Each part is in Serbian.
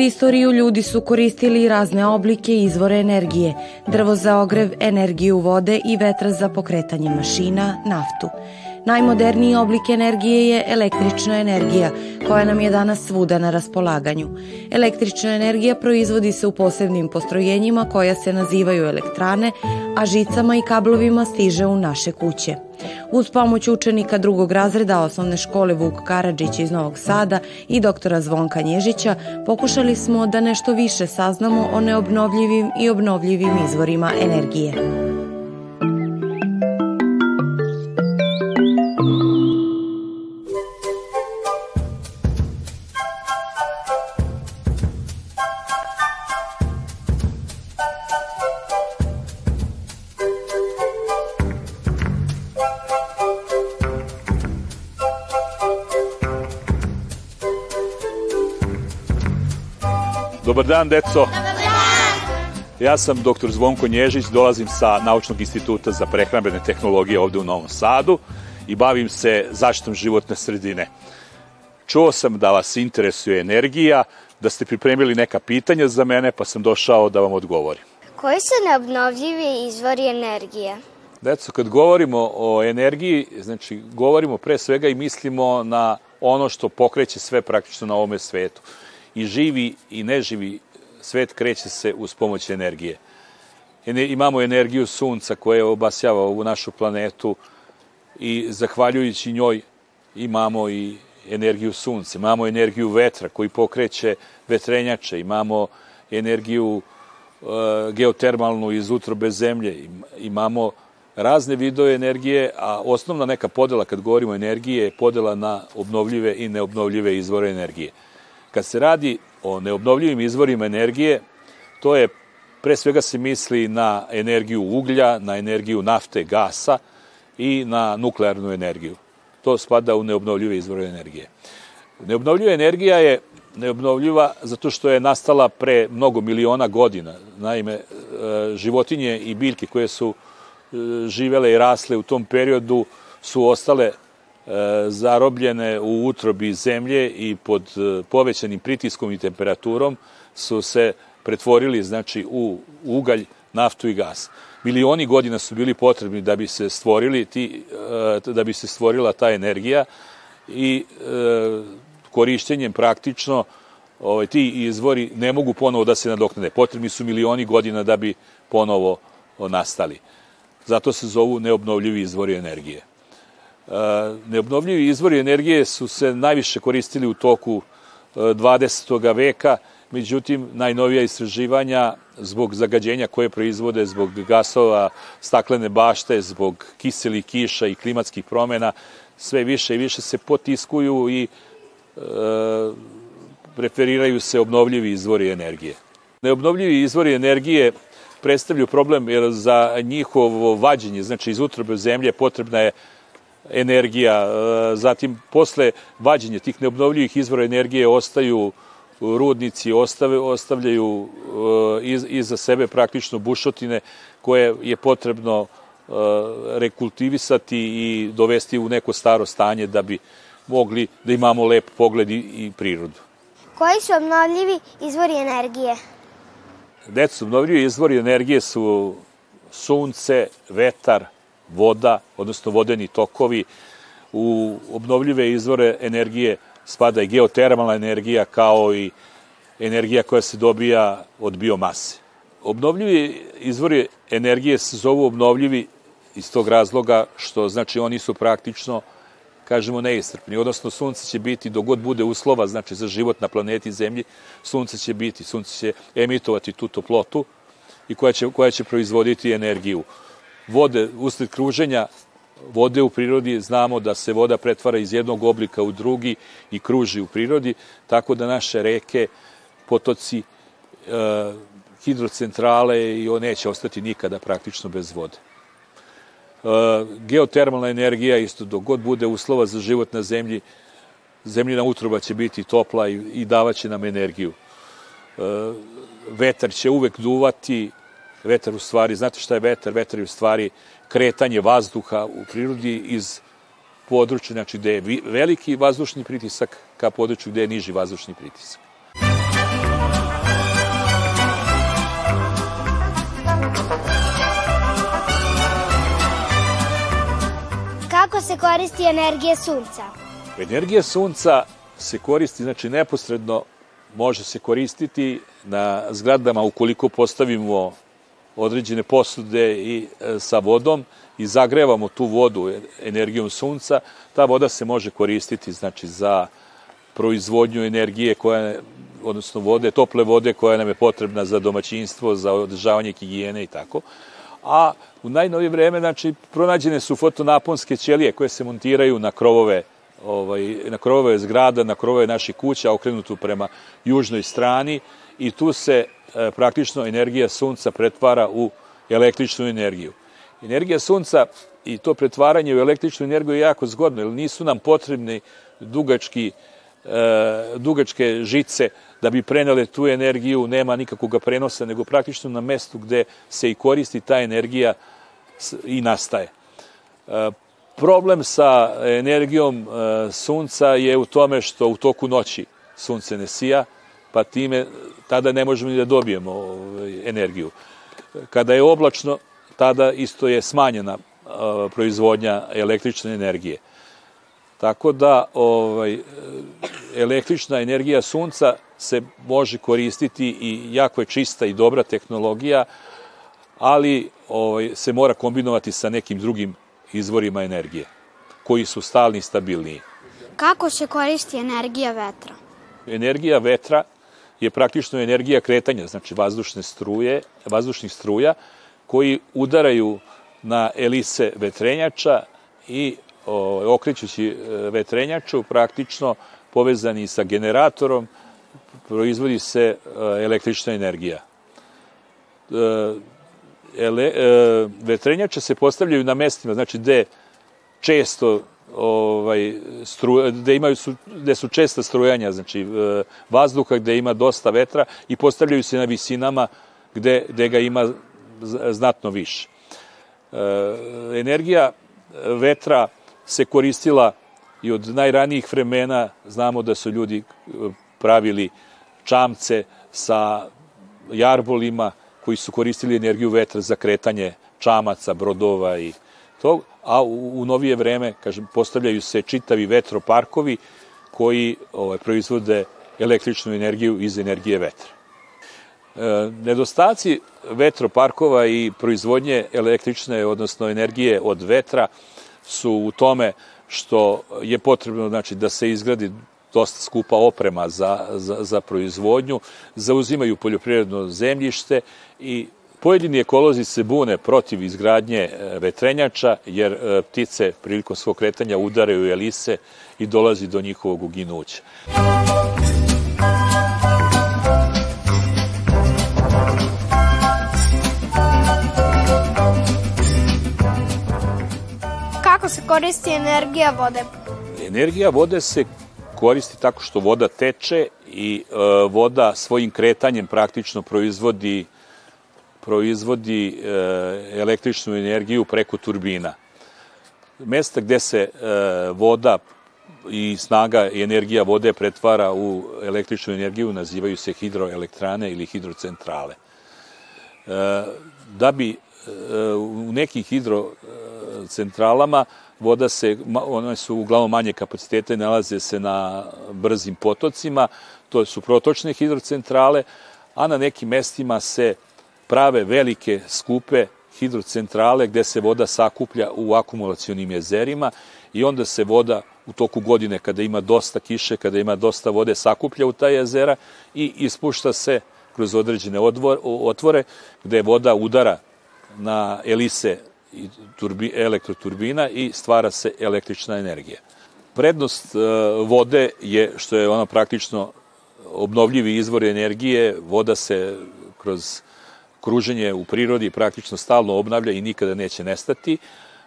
Istoriju ljudi su koristili razne oblike i izvore energije, drvo za ogrev, energiju vode i vetra za pokretanje mašina, naftu. Najmoderniji oblik energije je električna energija, koja nam je danas svuda na raspolaganju. Električna energija proizvodi se u posebnim postrojenjima koja se nazivaju elektrane, a žicama i kablovima stiže u naše kuće. Uz pomoć učenika drugog razreda osnovne škole Vuk Karadžić iz Novog Sada i doktora Zvonka Nježića pokušali smo da nešto više saznamo o neobnovljivim i obnovljivim izvorima energije. Dobar dan, deco. Ja sam dr. Zvonko Nježić, dolazim sa Naučnog instituta za prehrambene tehnologije ovde u Novom Sadu i bavim se zaštitom životne sredine. Čuo sam da vas interesuje energija, da ste pripremili neka pitanja za mene, pa sam došao da vam odgovorim. Koji su neobnovljivi izvori energije? Deco, kad govorimo o energiji, znači govorimo pre svega i mislimo na ono što pokreće sve praktično na ovome svetu i živi i neživi svet kreće se uz pomoć energije. Imamo energiju sunca koja obasjava ovu našu planetu i zahvaljujući njoj imamo i energiju sunca, imamo energiju vetra koji pokreće vetrenjače, imamo energiju e, geotermalnu iz utrobe zemlje, imamo razne vidove energije, a osnovna neka podela kad govorimo o energiji je podela na obnovljive i neobnovljive izvore energije. Kad se radi o neobnovljivim izvorima energije, to je pre svega se misli na energiju uglja, na energiju nafte, gasa i na nuklearnu energiju. To spada u neobnovljive izvore energije. Neobnovljiva energija je neobnovljiva zato što je nastala pre mnogo miliona godina. Naime, e, životinje i biljke koje su e, živele i rasle u tom periodu su ostale zarobljene u utrobi zemlje i pod e, povećanim pritiskom i temperaturom su se pretvorili znači u ugalj, naftu i gas. Milioni godina su bili potrebni da bi se stvorili ti e, da bi se stvorila ta energija i korišćenjem praktično ovaj ti izvori ne mogu ponovo da se nadoknade. Potrebni su milioni godina da bi ponovo nastali. Zato se zovu neobnovljivi izvori energije. Neobnovljivi izvori energije su se najviše koristili u toku 20. E, veka, međutim, najnovija istraživanja zbog zagađenja koje proizvode, zbog gasova, staklene bašte, zbog kiselih kiša i klimatskih promena, sve više i više se potiskuju i e, preferiraju se obnovljivi izvori energije. Neobnovljivi izvori energije predstavljaju problem jer za njihovo vađenje, znači iz utrobe zemlje, potrebna je energija. E, zatim, posle vađenja tih neobnovljivih izvora energije ostaju rudnici, ostave, ostavljaju e, iz, iza sebe praktično bušotine koje je potrebno e, rekultivisati i dovesti u neko staro stanje da bi mogli da imamo lep pogled i, prirodu. Koji su obnovljivi izvori energije? Decu, obnovljivi izvori energije su sunce, vetar, voda, odnosno vodeni tokovi, u obnovljive izvore energije spada i geotermalna energija kao i energija koja se dobija od biomase. Obnovljivi izvori energije se zovu obnovljivi iz tog razloga što znači oni su praktično kažemo neistrpni, odnosno sunce će biti dok god bude uslova, znači za život na planeti Zemlji, sunce će biti, sunce će emitovati tu toplotu i koja će, koja će proizvoditi energiju vode, usled kruženja vode u prirodi, znamo da se voda pretvara iz jednog oblika u drugi i kruži u prirodi, tako da naše reke, potoci, e, hidrocentrale i on neće ostati nikada praktično bez vode. E, geotermalna energija, isto dok god bude uslova za život na zemlji, zemljina utroba će biti topla i, i davaće nam energiju. E, vetar će uvek duvati, Vetar u stvari, znate šta je vetar? Vetar je u stvari kretanje vazduha u prirodi iz područja, znači gde je veliki vazdušni pritisak ka području gde je niži vazdušni pritisak. Kako se koristi energija sunca? Energija sunca se koristi, znači neposredno može se koristiti na zgradama ukoliko postavimo određene posude i e, sa vodom i zagrevamo tu vodu energijom sunca, ta voda se može koristiti znači za proizvodnju energije koja odnosno vode, tople vode koja nam je potrebna za domaćinstvo, za održavanje higijene i tako. A u najnovije vreme, znači, pronađene su fotonaponske ćelije koje se montiraju na krovove ovaj, na krovove zgrada, na krovove naših kuća, okrenutu prema južnoj strani i tu se e, praktično energija sunca pretvara u električnu energiju. Energija sunca i to pretvaranje u električnu energiju je jako zgodno, jer nisu nam potrebni dugački, e, dugačke žice da bi prenele tu energiju, nema nikakvog prenosa, nego praktično na mestu gde se i koristi ta energija i nastaje. E, problem sa energijom e, sunca je u tome što u toku noći sunce ne sija, pa time tada ne možemo ni da dobijemo ovaj, energiju. Kada je oblačno, tada isto je smanjena proizvodnja električne energije. Tako da ovaj, električna energija sunca se može koristiti i jako je čista i dobra tehnologija, ali ovaj, se mora kombinovati sa nekim drugim izvorima energije, koji su stalni i stabilniji. Kako se koristi energija vetra? Energija vetra je praktično energija kretanja, znači vazdušne struje, vazdušnih struja, koji udaraju na elise vetrenjača i o, okrećući e, vetrenjaču praktično povezani sa generatorom proizvodi se e, električna energija. E, ele, vetrenjače se postavljaju na mestima, znači gde često ovaj stru, gde imaju su gde su česta strujanja, znači vazduha gde ima dosta vetra i postavljaju se na visinama gde gde ga ima znatno više. E, energija vetra se koristila i od najranijih vremena, znamo da su ljudi e, pravili čamce sa jarbolima koji su koristili energiju vetra za kretanje čamaca, brodova i to, a u, u novije vreme, kažem, postavljaju se čitavi vetroparkovi koji ovaj, proizvode električnu energiju iz energije vetra. E, nedostaci vetroparkova i proizvodnje električne, odnosno energije od vetra, su u tome što je potrebno znači, da se izgradi dosta skupa oprema za, za, za proizvodnju, zauzimaju poljoprivredno zemljište i Pojedini ekolozi se bune protiv izgradnje e, vetrenjača, jer e, ptice prilikom svog kretanja udaraju elise i dolazi do njihovog uginuća. Kako se koristi energija vode? Energija vode se koristi tako što voda teče i e, voda svojim kretanjem praktično proizvodi proizvodi e, električnu energiju preko turbina. Mesta gde se e, voda i snaga i energija vode pretvara u električnu energiju nazivaju se hidroelektrane ili hidrocentrale. E, da bi u nekim hidrocentralama voda se, one su uglavnom manje kapacitete, nalaze se na brzim potocima, to su protočne hidrocentrale, a na nekim mestima se prave velike, skupe hidrocentrale gde se voda sakuplja u akumulacionim jezerima i onda se voda u toku godine kada ima dosta kiše, kada ima dosta vode sakuplja u ta jezera i ispušta se kroz određene otvore gde voda udara na elise i turbi, elektroturbina i stvara se električna energija. Prednost e, vode je što je ona praktično obnovljivi izvor energije, voda se kroz kruženje u prirodi praktično stalno obnavlja i nikada neće nestati,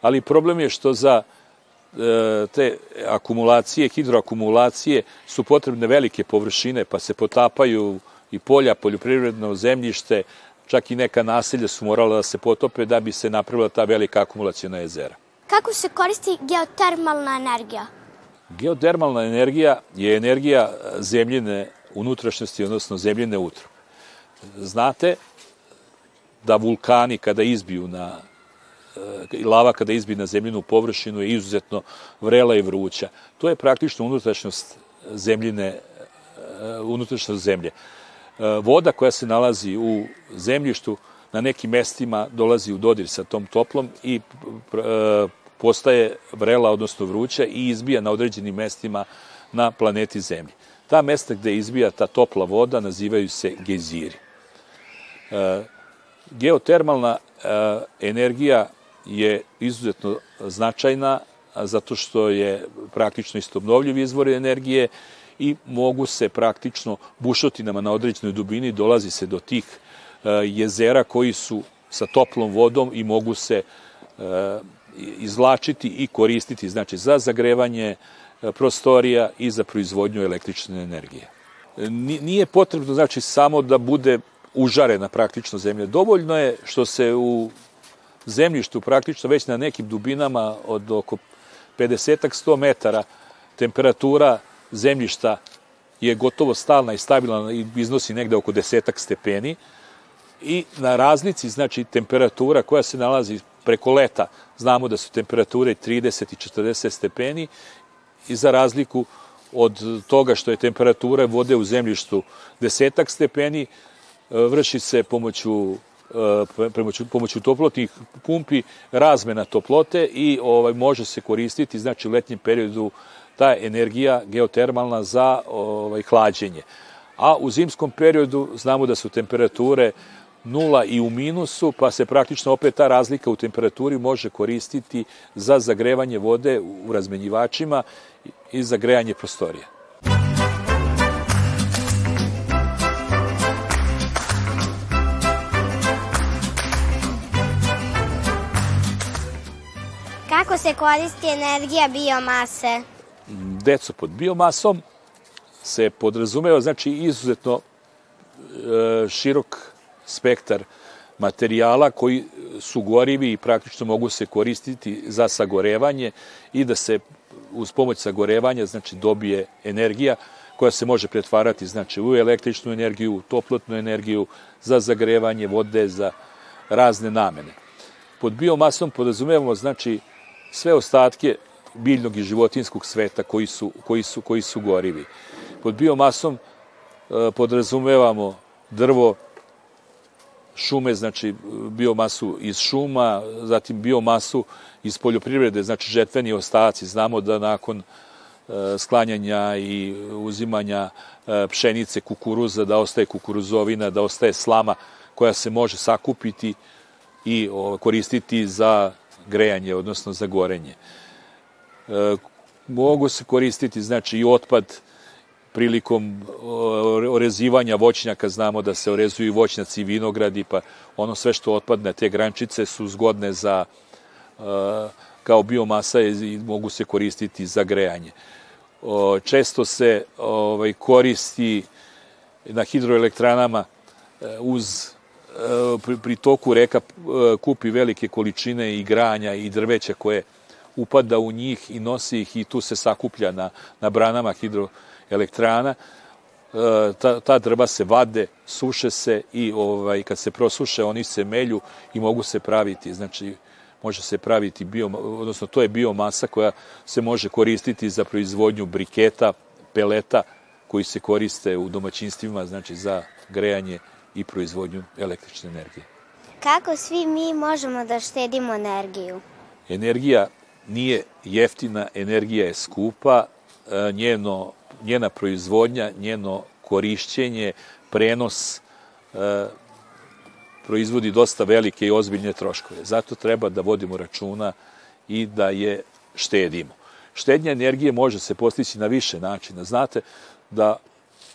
ali problem je što za e, te akumulacije, hidroakumulacije su potrebne velike površine, pa se potapaju i polja, poljoprivredno zemljište, čak i neka naselja su morala da se potope da bi se napravila ta velika akumulacijona jezera. Kako se koristi geotermalna energija? Geotermalna energija je energija zemljine unutrašnjosti, odnosno zemljine utrobe. Znate da vulkani kada izbiju na i lava kada izbi na zemljinu površinu je izuzetno vrela i vruća. To je praktično unutrašnjost zemljine, unutrašnjost zemlje. Voda koja se nalazi u zemljištu na nekim mestima dolazi u dodir sa tom toplom i postaje vrela, odnosno vruća i izbija na određenim mestima na planeti Zemlji. Ta mesta gde izbija ta topla voda nazivaju se gejziri. E, geotermalna e, energija je izuzetno značajna zato što je praktično isto obnovljiv izvor energije i mogu se praktično bušotinama na određenoj dubini dolazi se do tih e, jezera koji su sa toplom vodom i mogu se izvlačiti i koristiti znači za zagrevanje prostorija i za proizvodnju električne energije. Nije potrebno znači samo da bude užarena praktično zemlja. Dovoljno je što se u zemljištu praktično već na nekim dubinama od oko 50-100 metara temperatura zemljišta je gotovo stalna i stabilna i iznosi negde oko desetak stepeni i na razlici, znači temperatura koja se nalazi preko leta, znamo da su temperature 30 i 40 stepeni i za razliku od toga što je temperatura vode u zemljištu desetak stepeni, vrši se pomoću e, pomoću, pomoću toplotnih pumpi razmena toplote i ovaj može se koristiti znači u letnjem periodu ta energija geotermalna za ovaj hlađenje. A u zimskom periodu znamo da su temperature nula i u minusu, pa se praktično opet ta razlika u temperaturi može koristiti za zagrevanje vode u razmenjivačima i za grejanje prostorija. Se koristi energija biomase? Deco, pod biomasom se podrazumeva, znači, izuzetno e, širok spektar materijala koji su gorivi i praktično mogu se koristiti za sagorevanje i da se uz pomoć sagorevanja znači dobije energija koja se može pretvarati znači u električnu energiju, u toplotnu energiju, za zagrevanje vode, za razne namene. Pod biomasom podrazumevamo znači sve ostatke biljnog i životinskog sveta koji su, koji su, koji su gorivi. Pod biomasom e, podrazumevamo drvo, šume, znači biomasu iz šuma, zatim biomasu iz poljoprivrede, znači žetveni ostaci. Znamo da nakon e, sklanjanja i uzimanja e, pšenice, kukuruza, da ostaje kukuruzovina, da ostaje slama koja se može sakupiti i koristiti za grejanje, odnosno za gorenje. E, mogu se koristiti znači i otpad prilikom orezivanja voćnjaka, znamo da se orezuju voćnjaci i vinogradi, pa ono sve što otpadne, te grančice su zgodne za e, kao biomasa i mogu se koristiti za grejanje. Često se ovaj, koristi na hidroelektranama e, uz pri toku reka kupi velike količine i granja i drveća koje upada u njih i nosi ih i tu se sakuplja na, na branama hidroelektrana. E, ta, ta drva se vade, suše se i ovaj, kad se prosuše oni se melju i mogu se praviti, znači može se praviti bio, odnosno to je biomasa koja se može koristiti za proizvodnju briketa, peleta koji se koriste u domaćinstvima, znači za grejanje i proizvodnju električne energije. Kako svi mi možemo da štedimo energiju? Energija nije jeftina, energija je skupa, e, njeno, njena proizvodnja, njeno korišćenje, prenos e, proizvodi dosta velike i ozbiljne troškove. Zato treba da vodimo računa i da je štedimo. Štednja energije može se postići na više načina. Znate da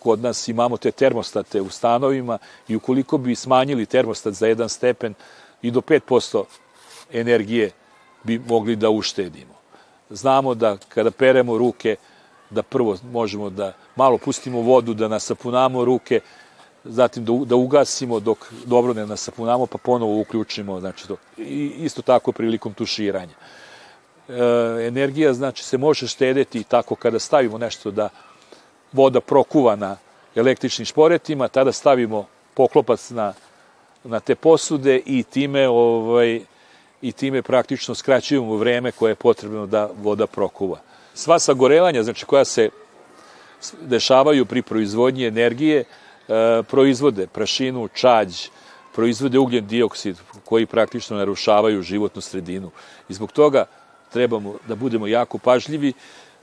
kod nas imamo te termostate u stanovima i ukoliko bi smanjili termostat za jedan stepen i do 5% energije bi mogli da uštedimo. Znamo da kada peremo ruke, da prvo možemo da malo pustimo vodu, da nasapunamo ruke, zatim da, da ugasimo dok dobro ne nasapunamo, pa ponovo uključimo, znači to. I isto tako prilikom tuširanja. E, energija, znači, se može štedeti tako kada stavimo nešto da voda prokuva na električnim šporetima, tada stavimo poklopac na, na te posude i time ovaj, i time praktično skraćujemo vreme koje je potrebno da voda prokuva. Sva sagorevanja, znači koja se dešavaju pri proizvodnji energije, e, proizvode prašinu, čađ, proizvode ugljen dioksid koji praktično narušavaju životnu sredinu. I zbog toga trebamo da budemo jako pažljivi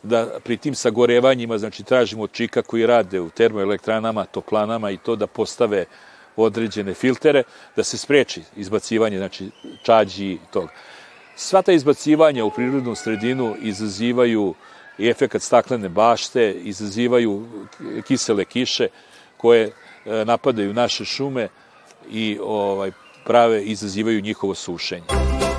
da pri tim sagorevanjima, znači tražimo od čika koji rade u termoelektranama, toplanama i to da postave određene filtere, da se spreči izbacivanje, znači čađi i toga. Sva ta izbacivanja u prirodnu sredinu izazivaju i efekat staklene bašte, izazivaju kisele kiše koje e, napadaju naše šume i ovaj prave izazivaju njihovo sušenje.